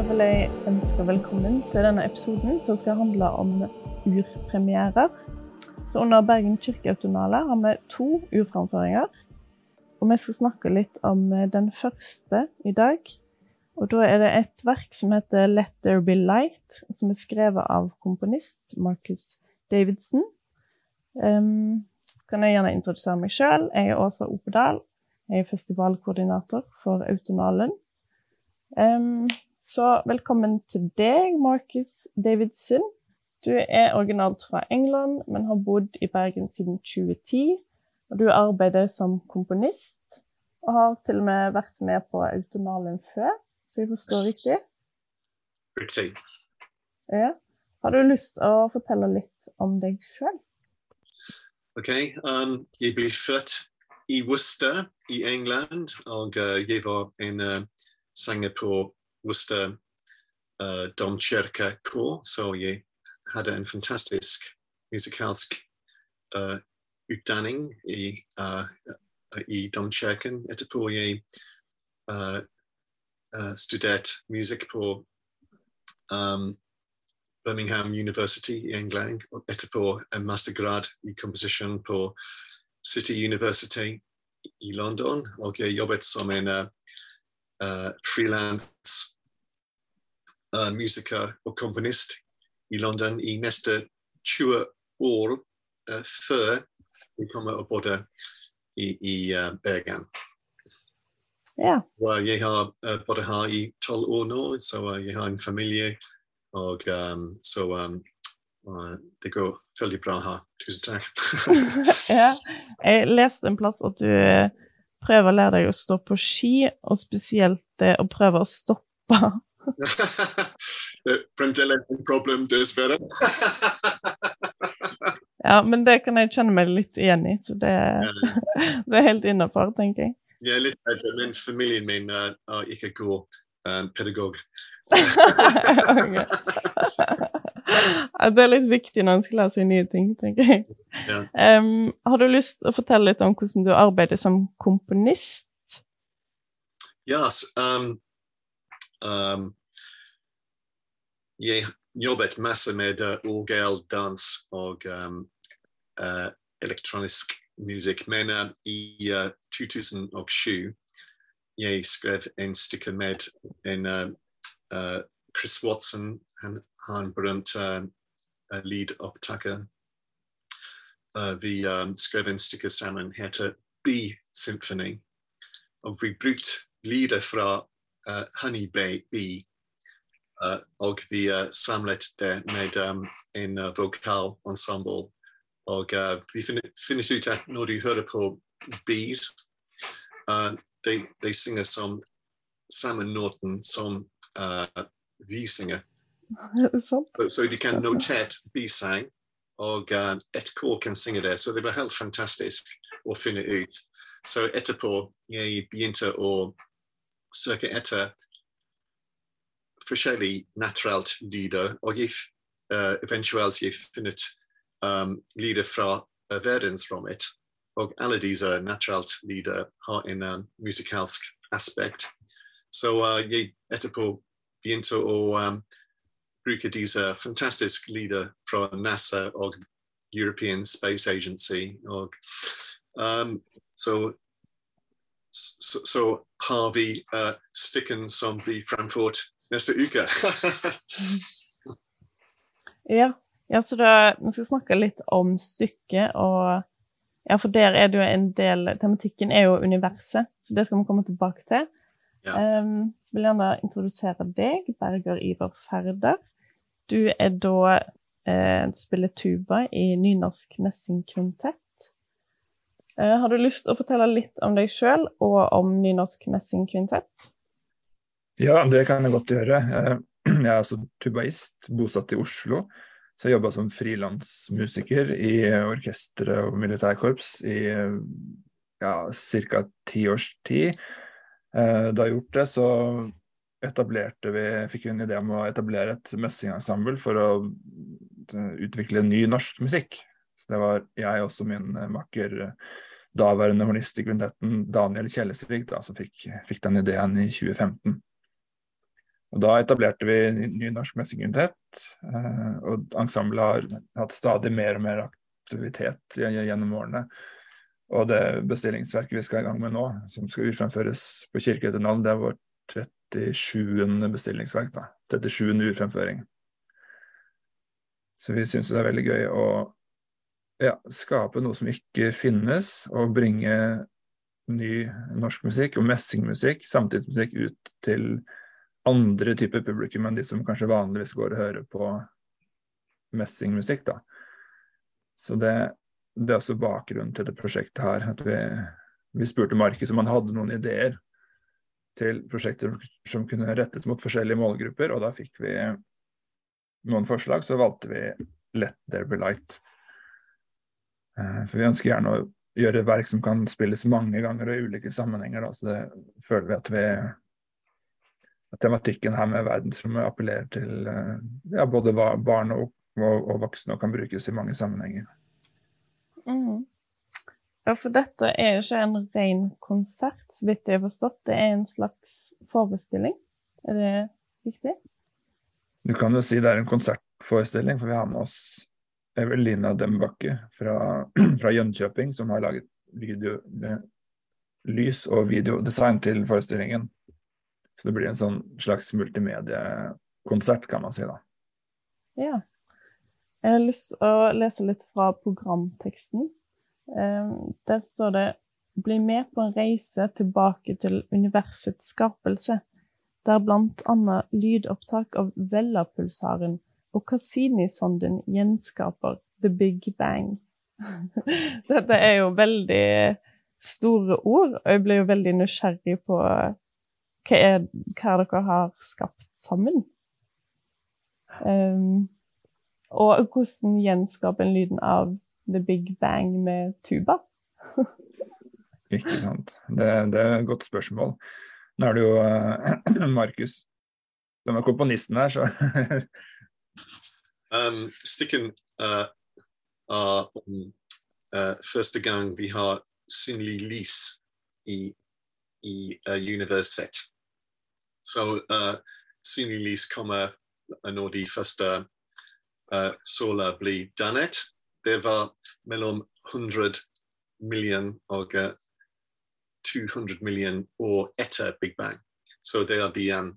Vil jeg ønske velkommen til denne episoden som skal handle om urpremierer. Så under Bergen kirkeautonale har vi to urframføringer. Og vi skal snakke litt om den første i dag. Og da er det et verk som heter 'Let There Be Light', som er skrevet av komponist Marcus Davidson. Um, kan jeg gjerne introdusere meg sjøl. Jeg er Åsa Opedal. Jeg er festivalkoordinator for Autonalen. Um, så velkommen til deg, Marcus Davidson. Du er originalt fra England, men har bodd i Bergen siden 2010. Og du arbeider som komponist, og har til og med vært med på Autonalen før, så jeg forstår riktig? Riktig. Ja. Har du lyst til å fortelle litt om deg sjøl? OK. Um, jeg ble født i Worcester i England, og uh, jeg var en uh, sanger på Worcester uh, domkirkekor, so jeg hadde en fantastisk musikalsk uh, utdanning i, uh, i domkirken. Etterpå jeg uh, uh, studerte musikk på um, Birmingham University i England, og etterpå mastergrad i komposisjon på City University i London, og jeg jobbet som en uh, uh, freelance uh, musiker og komponist i London i neste 20 år uh, før vi kommer og bodde i, i uh, Bergen. Ja. Og jeg har uh, bodd her i tolv år nå, så uh, jeg har en familie. Og um, så um, uh, det går bra. Tusen ja. En du eh, prøver å lære deg å stå på ski, og spesielt det å prøve å stoppe. Fremdeles et problem, dessverre. Ja, men det kan jeg kjenne meg litt igjen i, så det, det er helt innafor, tenker jeg. Jeg er litt redd, men familien min er ikke god uh, pedagog. Ok. Ja, det er litt viktig når en skal lære seg nye ting, tenker jeg. Ja. Um, har du lyst til å fortelle litt om hvordan du arbeider som komponist? Yes, um, um, jeg jobbet masse med uh, orgel, dans og um, uh, elektronisk musikk, men uh, i uh, 2007 jeg skrev en stykke med en uh, uh, Chris Watson, han har en berømt uh, uh, lydopptaker. Uh, vi um, skrev en stykke sammen, heter B Symphony. Og vi brukte lyder fra uh, Honey Bee, Bee uh, og vi uh, samlet det med um, en uh, vokalensemble. Og uh, vi fin- finner ut at når du hører på bees, uh, de, de synger som samme noten som uh, vi synger. Så, så de kan notert bisang, og uh, et kor kan synge det. Så det var helt fantastisk å finne ut. Så etterpå jeg begynte å søke etter forskjellige naturalt lyder, og jeg, uh, eventuelt jeg funnet um, lyder fra uh, verdensrommet. Og alle disse naturalt lyder har en um, musikalsk aspekt. Så uh, jeg etterpå begynte å um, bruke disse fantastiske lyder fra NASA og European Space Agency. Og, um, så, så, så har vi uh, stykken som blir fremført neste uke. Ja. ja, så da, vi skal snakke litt om stykket, og ja, for der er det jo en del Tematikken er jo universet, så det skal vi komme tilbake til. Ja. Um, så vil jeg gjerne introdusere deg, Berger Ivar Færder. Du er da eh, spiller tuba i nynorsk messingkvintett. Eh, har du lyst til å fortelle litt om deg sjøl og om nynorsk messingkvintett? Ja, det kan jeg godt gjøre. Eh, Jeg er altså tubaist, bosatt i Oslo. Så jeg jobba som frilansmusiker i orkestre og militærkorps i ja, ti års tid. Eh, Da jeg gjort det, så etablerte vi, fikk vi en idé om å etablere et messingensemble for å eh, utvikle ny norsk musikk. Så det var jeg også min eh, makker, eh, daværende hornist i kvintetten, Daniel Kjellesvik, da, som fikk, fikk den ideen i 2015. Og Da etablerte vi Ny Norsk messingkvintett, og ensemblet har hatt stadig mer og mer aktivitet gjennom årene. Og det bestillingsverket vi skal i gang med nå, som skal utfremføres på Kirkeøytunalen, det er vårt 37. bestillingsverk. da, 37. urfremføring. Så vi syns det er veldig gøy å ja, skape noe som ikke finnes, og bringe ny norsk musikk og messingmusikk, samtidsmusikk, ut til andre typer publikum enn de som kanskje vanligvis går og hører på messingmusikk. da. Så det, det er også bakgrunnen til det prosjektet her. at Vi, vi spurte Markus om han hadde noen ideer til prosjekter som kunne rettes mot forskjellige målgrupper, og da fikk vi noen forslag. Så valgte vi Let There Be Light. Eh, for vi ønsker gjerne å gjøre verk som kan spilles mange ganger og i ulike sammenhenger. Da. Så det føler vi at vi at tematikken her med verdensrommet appellerer til eh, ja, både barn og, og, og, voksne og kan brukes i mange sammenhenger. Mm. Ja, for dette er jo ikke en ren konsert, så vidt jeg har forstått. Det er en slags forestilling. Er det riktig? Du kan jo si det er en konsertforestilling, for vi har med oss Evelina Dembakke fra, fra Jönköping, som har laget video, lys- og videodesign til forestillingen. Så det blir en sånn slags multimediekonsert, kan man si da. Ja. Jeg har lyst til å lese litt fra programteksten. Eh, der står det Bli med på en reise tilbake til universets skapelse, der blant annet lydopptak av Vella-pulsaren og Cassini-sonden gjenskaper The Big Bang. Dette er jo veldig store ord, og jeg ble jo veldig nysgjerrig på hva, er, hva dere har skapt sammen. Um, og hvordan gjenskaper en lyden av The Big Bang med tuba? Ikke sant. Det, det, er et godt spørsmål. Nå er det jo uh, Markus som er komponisten her, så um, Stikken uh, er um, uh, første gang vi har synlig lys i, i uh, universet. Så uh, synlig lys kommer når de første uh, soler blir dannet. Var mellom 100 million uh, 200 million år etter Big Bang. Så det er de um,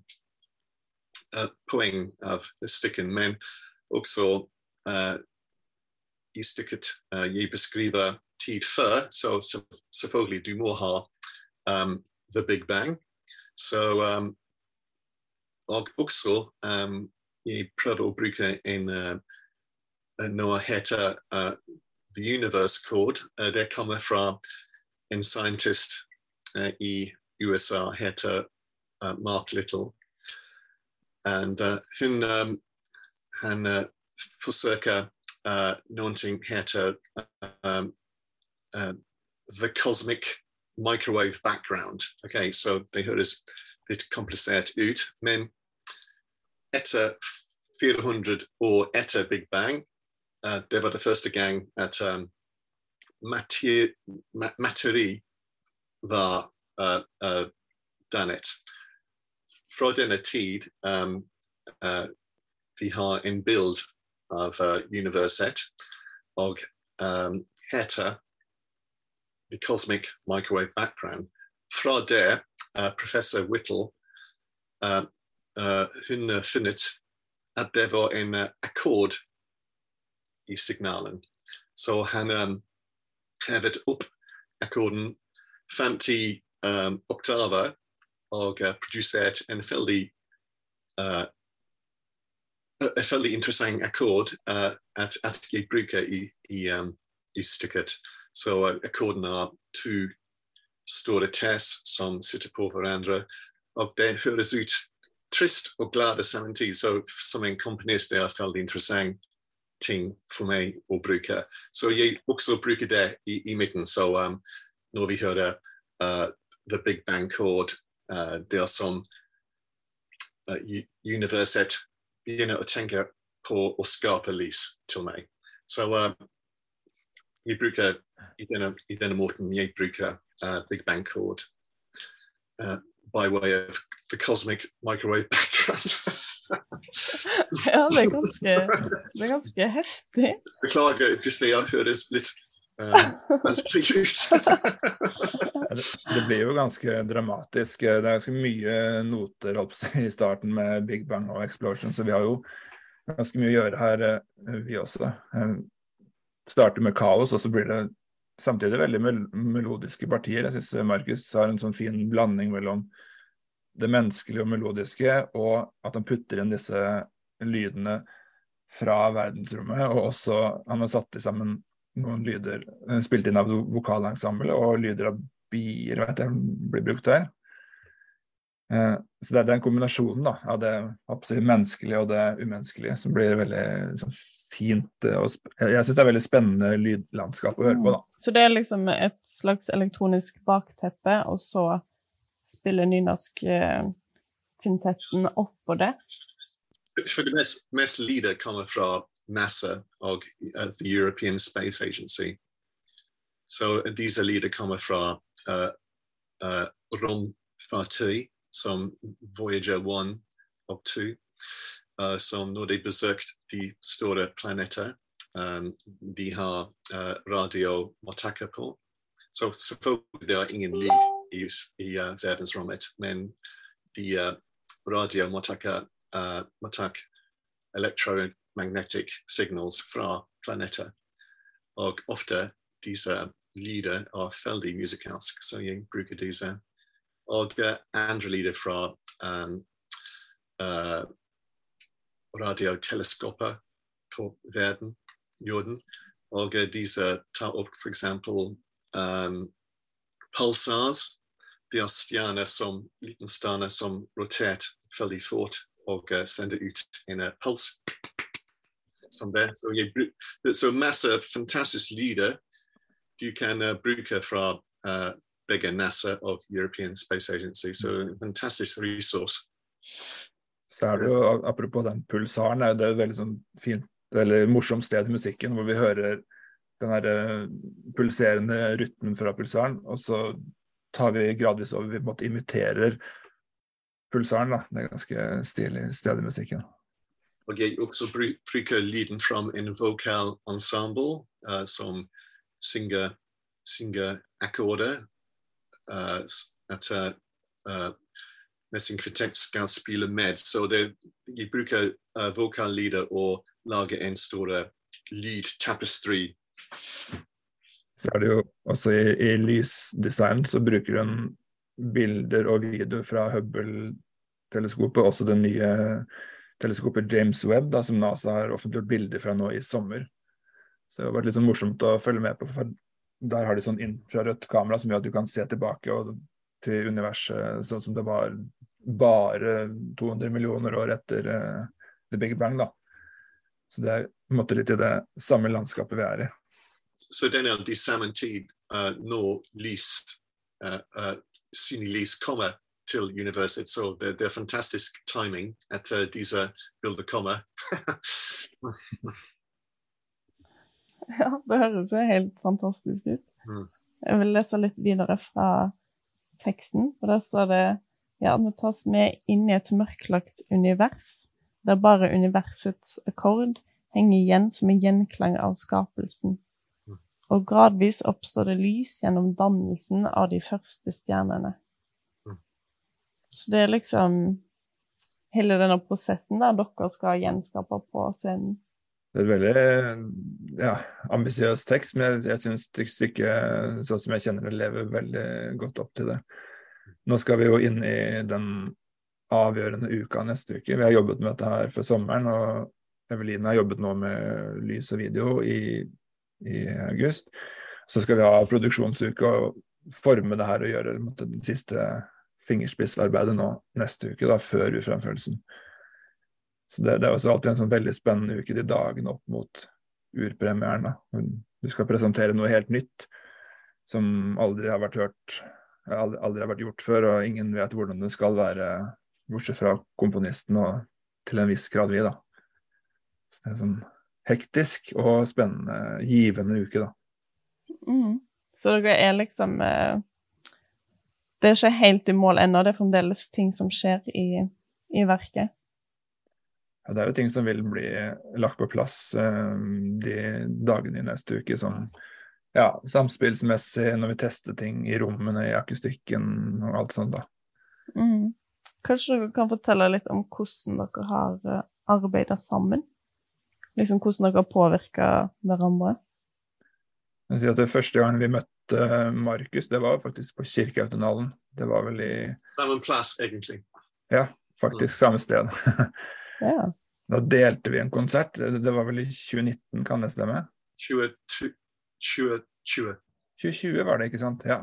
uh, poeng av stykken. Men også uh, i stykket uh, jeg beskriver tid før, så selvfølgelig du må um, The Big Bang. Så um, og også um, jeg prøver bruke uh, noe heter uh, The Universe Code. Uh, det kommer fra en scientist uh, i USA uh, Mark Little. And uh, hun um, han uh, forsøker uh, noe heter um, uh, The Cosmic Microwave Background. Okay, så det høres litt komplisert ut, men etter 400 år etter Big Bang uh, det var det første gang at um, materi var uh, uh, dannet. Fra denne tid um, uh, vi har en bild uh, universet og um, The Cosmic Microwave Background. Det, uh, professor Whittle, uh, uh, hun har funnet at det var en uh, i signalen. Så han um, hevet opp akkorden 50 um, oktaver og uh, produsert en veldig uh, en veldig interessant akkord uh, at, at jeg bruker i, i, um, i stykket. Så uh, akkorden er to store tess som sitter på hverandre. Og det høres ut trist og glad samtidig. Så som en komponist det er veldig interessant ting for meg å bruke. Så jeg også bruker det i, i midten. Så um, når vi hører uh, The Big Bang Chord, uh, det er som uh, universet begynner å tenke på å skape lys til meg. Så jeg bruker i denne, i denne måten jeg bruker uh, Big Bang Chord uh, by way of the cosmic microwave background. ja, det er ganske, det er ganske heftig. Beklager hvis det høres litt uh, ut. det, det blir jo ganske dramatisk. Det er ganske mye noter i starten med Big Bang og Explosion, så vi har jo ganske mye å gjøre her, eh, vi også. Eh, starter med kaos, og så blir det samtidig veldig mel melodiske partier. Jeg syns Markus har en sånn fin blanding mellom det menneskelige og melodiske, og at han putter inn disse lydene fra verdensrommet. Og også han har satt sammen noen lyder eh, spilt inn av vokalensemblet, og lyder av bier vet jeg, blir brukt der. Eh, så det er den kombinasjonen da, av det menneskelige og det umenneskelige som blir veldig sånn, fint. Og jeg syns det er veldig spennende lydlandskap å høre på. da. Mm. Så det er liksom et slags elektronisk bakteppe, og så spiller nynorsk-kvintetten eh, oppå det? For det mest, mest lyder kommer NASA og uh, the European Space Agency. So, disse lyder kommer fra uh, uh, romfartøy som Voyager 1 og 2, uh, som når de besøkte de store planeter, um, de har uh, radiomottaker på. Så selvfølgelig det er ingen lyd i, i uh, verdensrommet, men de uh, radiomottaker uh, mottak electromagnetic signals fra planeter. Og ofte disse lyder er veldig musikalske, så jeg bruker disse og andre lyder fra um, uh, radioteleskoper på verden, jorden. Og disse tar opp f.eks. Um, pulsars. De er stjerner som, liten stjerne som rotert veldig fort og uh, sender ut en puls. Som det. Så, jeg, så masse fantastiske lyder du kan uh, bruke fra uh, begge NASA og European Space Agency. Så en fantastisk ressurs. Så er det jo, Apropos den pulsaren, er det et veldig sånn fint eller morsomt sted i musikken hvor vi hører den her eh, pulserende rytmen fra pulsaren, og så tar vi gradvis over. Vi måte imiterer pulsaren. da. Det er ganske stilig sted i musikken. Og jeg også bruker lyden fra en vokal ensemble uh, som synger, synger akkorder uh, at uh, Messing Kvintett skal spille med. Så det, jeg bruker uh, vokallyder og lager en stor lydtapestry. Så er det jo også i, i lysdesign så bruker hun bilder og video fra Hubble-teleskopet, også det nye teleskopet James Webb, da, som NASA har offentliggjort bilder fra nå i sommer. Så det har vært litt sånn morsomt å følge med på. for der har de sånn infrarødt kamera som gjør at du kan se tilbake og, til universet sånn som det var bare 200 millioner år etter uh, The Big Bang. da. Så det er på en måte litt i det samme landskapet vi er i. Så den er de samme tid uh, nå lys, uh, uh, synlig kommer til universet, så det, det er fantastisk timing at disse bildene kommer. Ja, det høres jo helt fantastisk ut. Mm. Jeg vil lese litt videre fra teksten, for der står det ja, vi tas med inn i et mørklagt univers, der bare universets akkord henger igjen som en gjenklang av skapelsen. Og gradvis oppstår det lys gjennom dannelsen av de første stjernene. Mm. Så det er liksom hele denne prosessen der dere skal gjenskape på scenen. Det er et veldig ja, ambisiøs tekst, men jeg, jeg syns stykket, sånn som jeg kjenner det, lever veldig godt opp til det. Nå skal vi jo inn i den avgjørende uka neste uke. Vi har jobbet med dette her før sommeren, og Eveline har jobbet nå med lys og video i, i august. Så skal vi ha produksjonsuke og forme det her og gjøre måtte, det siste fingerspissarbeidet nå neste uke, da, før urfremførelsen. Så det, det, er også alltid en sånn veldig spennende uke de dagene opp mot urpremieren. Du skal presentere noe helt nytt som aldri har vært hørt, aldri, har vært gjort før, og ingen vet hvordan det skal være, bortsett fra komponisten og til en viss grad vi, da. Så det er sånn hektisk og spennende, givende uke, da. Mm. Så dere er liksom eh, Det er ikke helt i mål ennå, det er fremdeles ting som skjer i, i verket? Ja, det er jo ting som vil bli lagt på plass eh, de dagene i neste uke. som ja, samspillsmessig, når vi tester ting i rommene, i akustikken og alt sånt, da. Mm. Kanskje dere kan fortelle litt om hvordan dere har eh, arbeida sammen? Liksom hvordan dere har påvirka hverandre? Jeg sier at Det første gangen vi møtte Markus, det var faktisk på Kirkeautonalen. Det var vel i Samme plass, egentlig. Ja, faktisk mm. samme sted. ja. Da delte vi en konsert. Det var vel i 2019, kan det stemme? 2020. 2020 var det, ikke sant? Ja.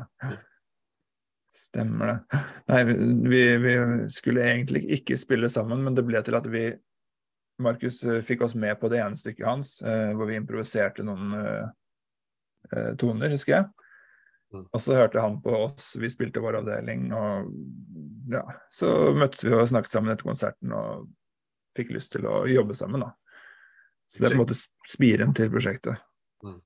Stemmer det. Nei, vi, vi, skulle egentlig ikke spille sammen, men det ble til at vi Markus eh, fikk oss med på det ene stykket hans, eh, hvor vi improviserte noen eh, toner, husker jeg. Mm. Og så hørte han på oss, vi spilte vår avdeling, og ja, så møttes vi og snakket sammen etter konserten og fikk lyst til å jobbe sammen, da. Så det er på en måte spiren til prosjektet. Mm.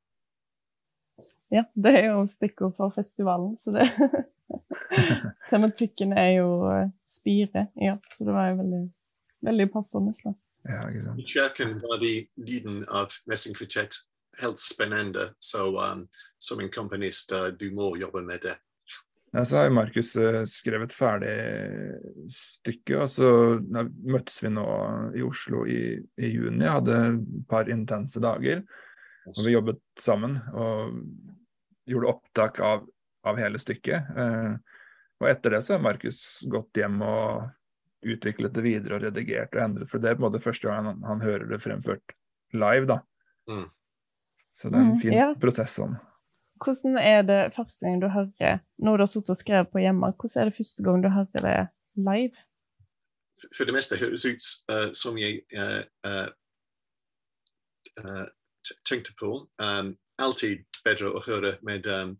Ja, det er jo stikkord for festivalen, så det Tematikken er jo spire, ja, så det var jo veldig, veldig passende. Ja, ikke sant. I kirken var de lyden av messingkvartett helt spennende. Så um, som en komponist, uh, du må jobbe med det. Ja, så har Markus uh, skrevet ferdig stykket, og så møttes vi nå i Oslo i, i juni. Hadde et par intense dager. Og vi jobbet sammen og gjorde opptak av, av hele stykket. Uh, og etter det så har Markus gått hjem og utviklet det videre og redigert og endret. For det er på en måte første gang han, han hører det fremført live, da. Mm. Så det er en mm, fin mm, ja. prosess sånn. Hvordan er det første gang du hører Når du har sittet og skrevet på hjemme, hvordan er det første gang du hører det live? For det meste høres ut uh, som jeg uh, uh, tenkte på. Um, alltid bedre å høre med um,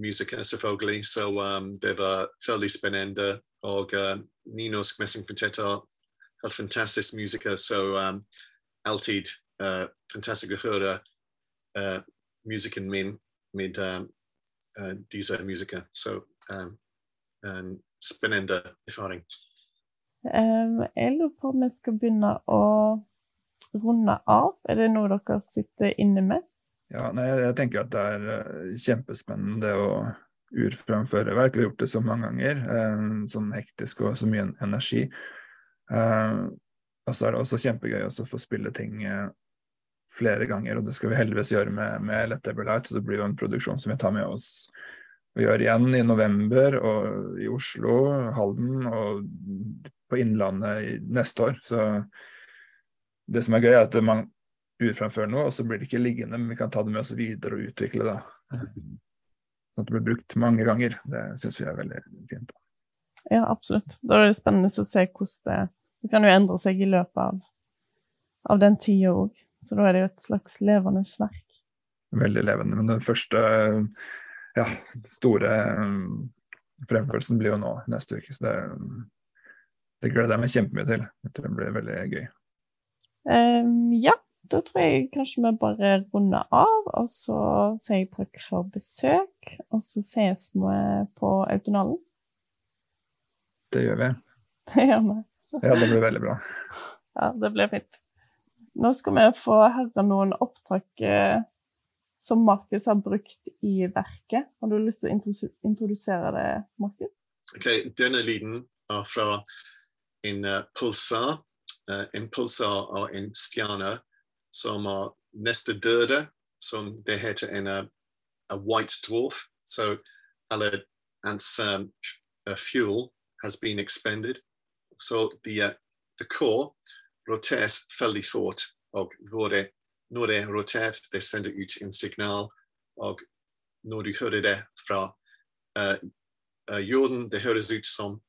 musikere, selvfølgelig. Så um, det var veldig spennende. Og uh, Ninos Messingkvintetter har fantastisk musikere, så um, alltid uh, fantastisk å høre uh, musikken min med uh, uh, disse musikere. Så um, en spennende erfaring. Um, jeg lurer på om vi skal begynne å runde av. Er det noe dere sitter inne med? Ja, nei, jeg tenker at det er kjempespennende kjempespennende å urframføre verk. Jeg har gjort det så mange ganger. Eh, sånn hektisk og så mye energi. Eh, og så er det også kjempegøy å få spille ting eh, flere ganger, og det skal vi heldigvis gjøre med, med Let Ever Light. Så det blir jo en produksjon som vi tar med oss og gjør igjen i november, og i Oslo, Halden og på Innlandet neste år. Så det som er gøy, er at man urframfører noe, og så blir det ikke liggende, men vi kan ta det med oss videre og utvikle det. Sånn at det blir brukt mange ganger. Det syns vi er veldig fint. Ja, absolutt. Da er det spennende å se hvordan det Det kan jo endre seg i løpet av, av den tida òg. Så da er det jo et slags levende verk. Veldig levende. Men den første ja, store um, fremførelsen blir jo nå neste uke. Så det, det gleder jeg meg kjempemye til. Jeg tror Det blir veldig gøy. Um, ja, da tror jeg kanskje vi bare runder av. Og så sier jeg takk for besøk. Og så ses vi på Autonalen. Det gjør vi. Det gjør vi. Ja, det blir veldig bra. Ja, det blir fint. Nå skal vi få høre noen opptak eh, som Markus har brukt i verket. Har du lyst til å introdusere det, Markus? Okay, denne lyden er fra en uh, pulsar. Uh, en pulsar og en stjerne som er neste døde, som det heter en uh, white dwarf. Så alle hans um, fuel has been expended. So the, uh, the core roteres veldig fort. Og det, når det er rotert, det sender ut en signal. Og når du hører det fra uh, uh, jorden, det høres ut som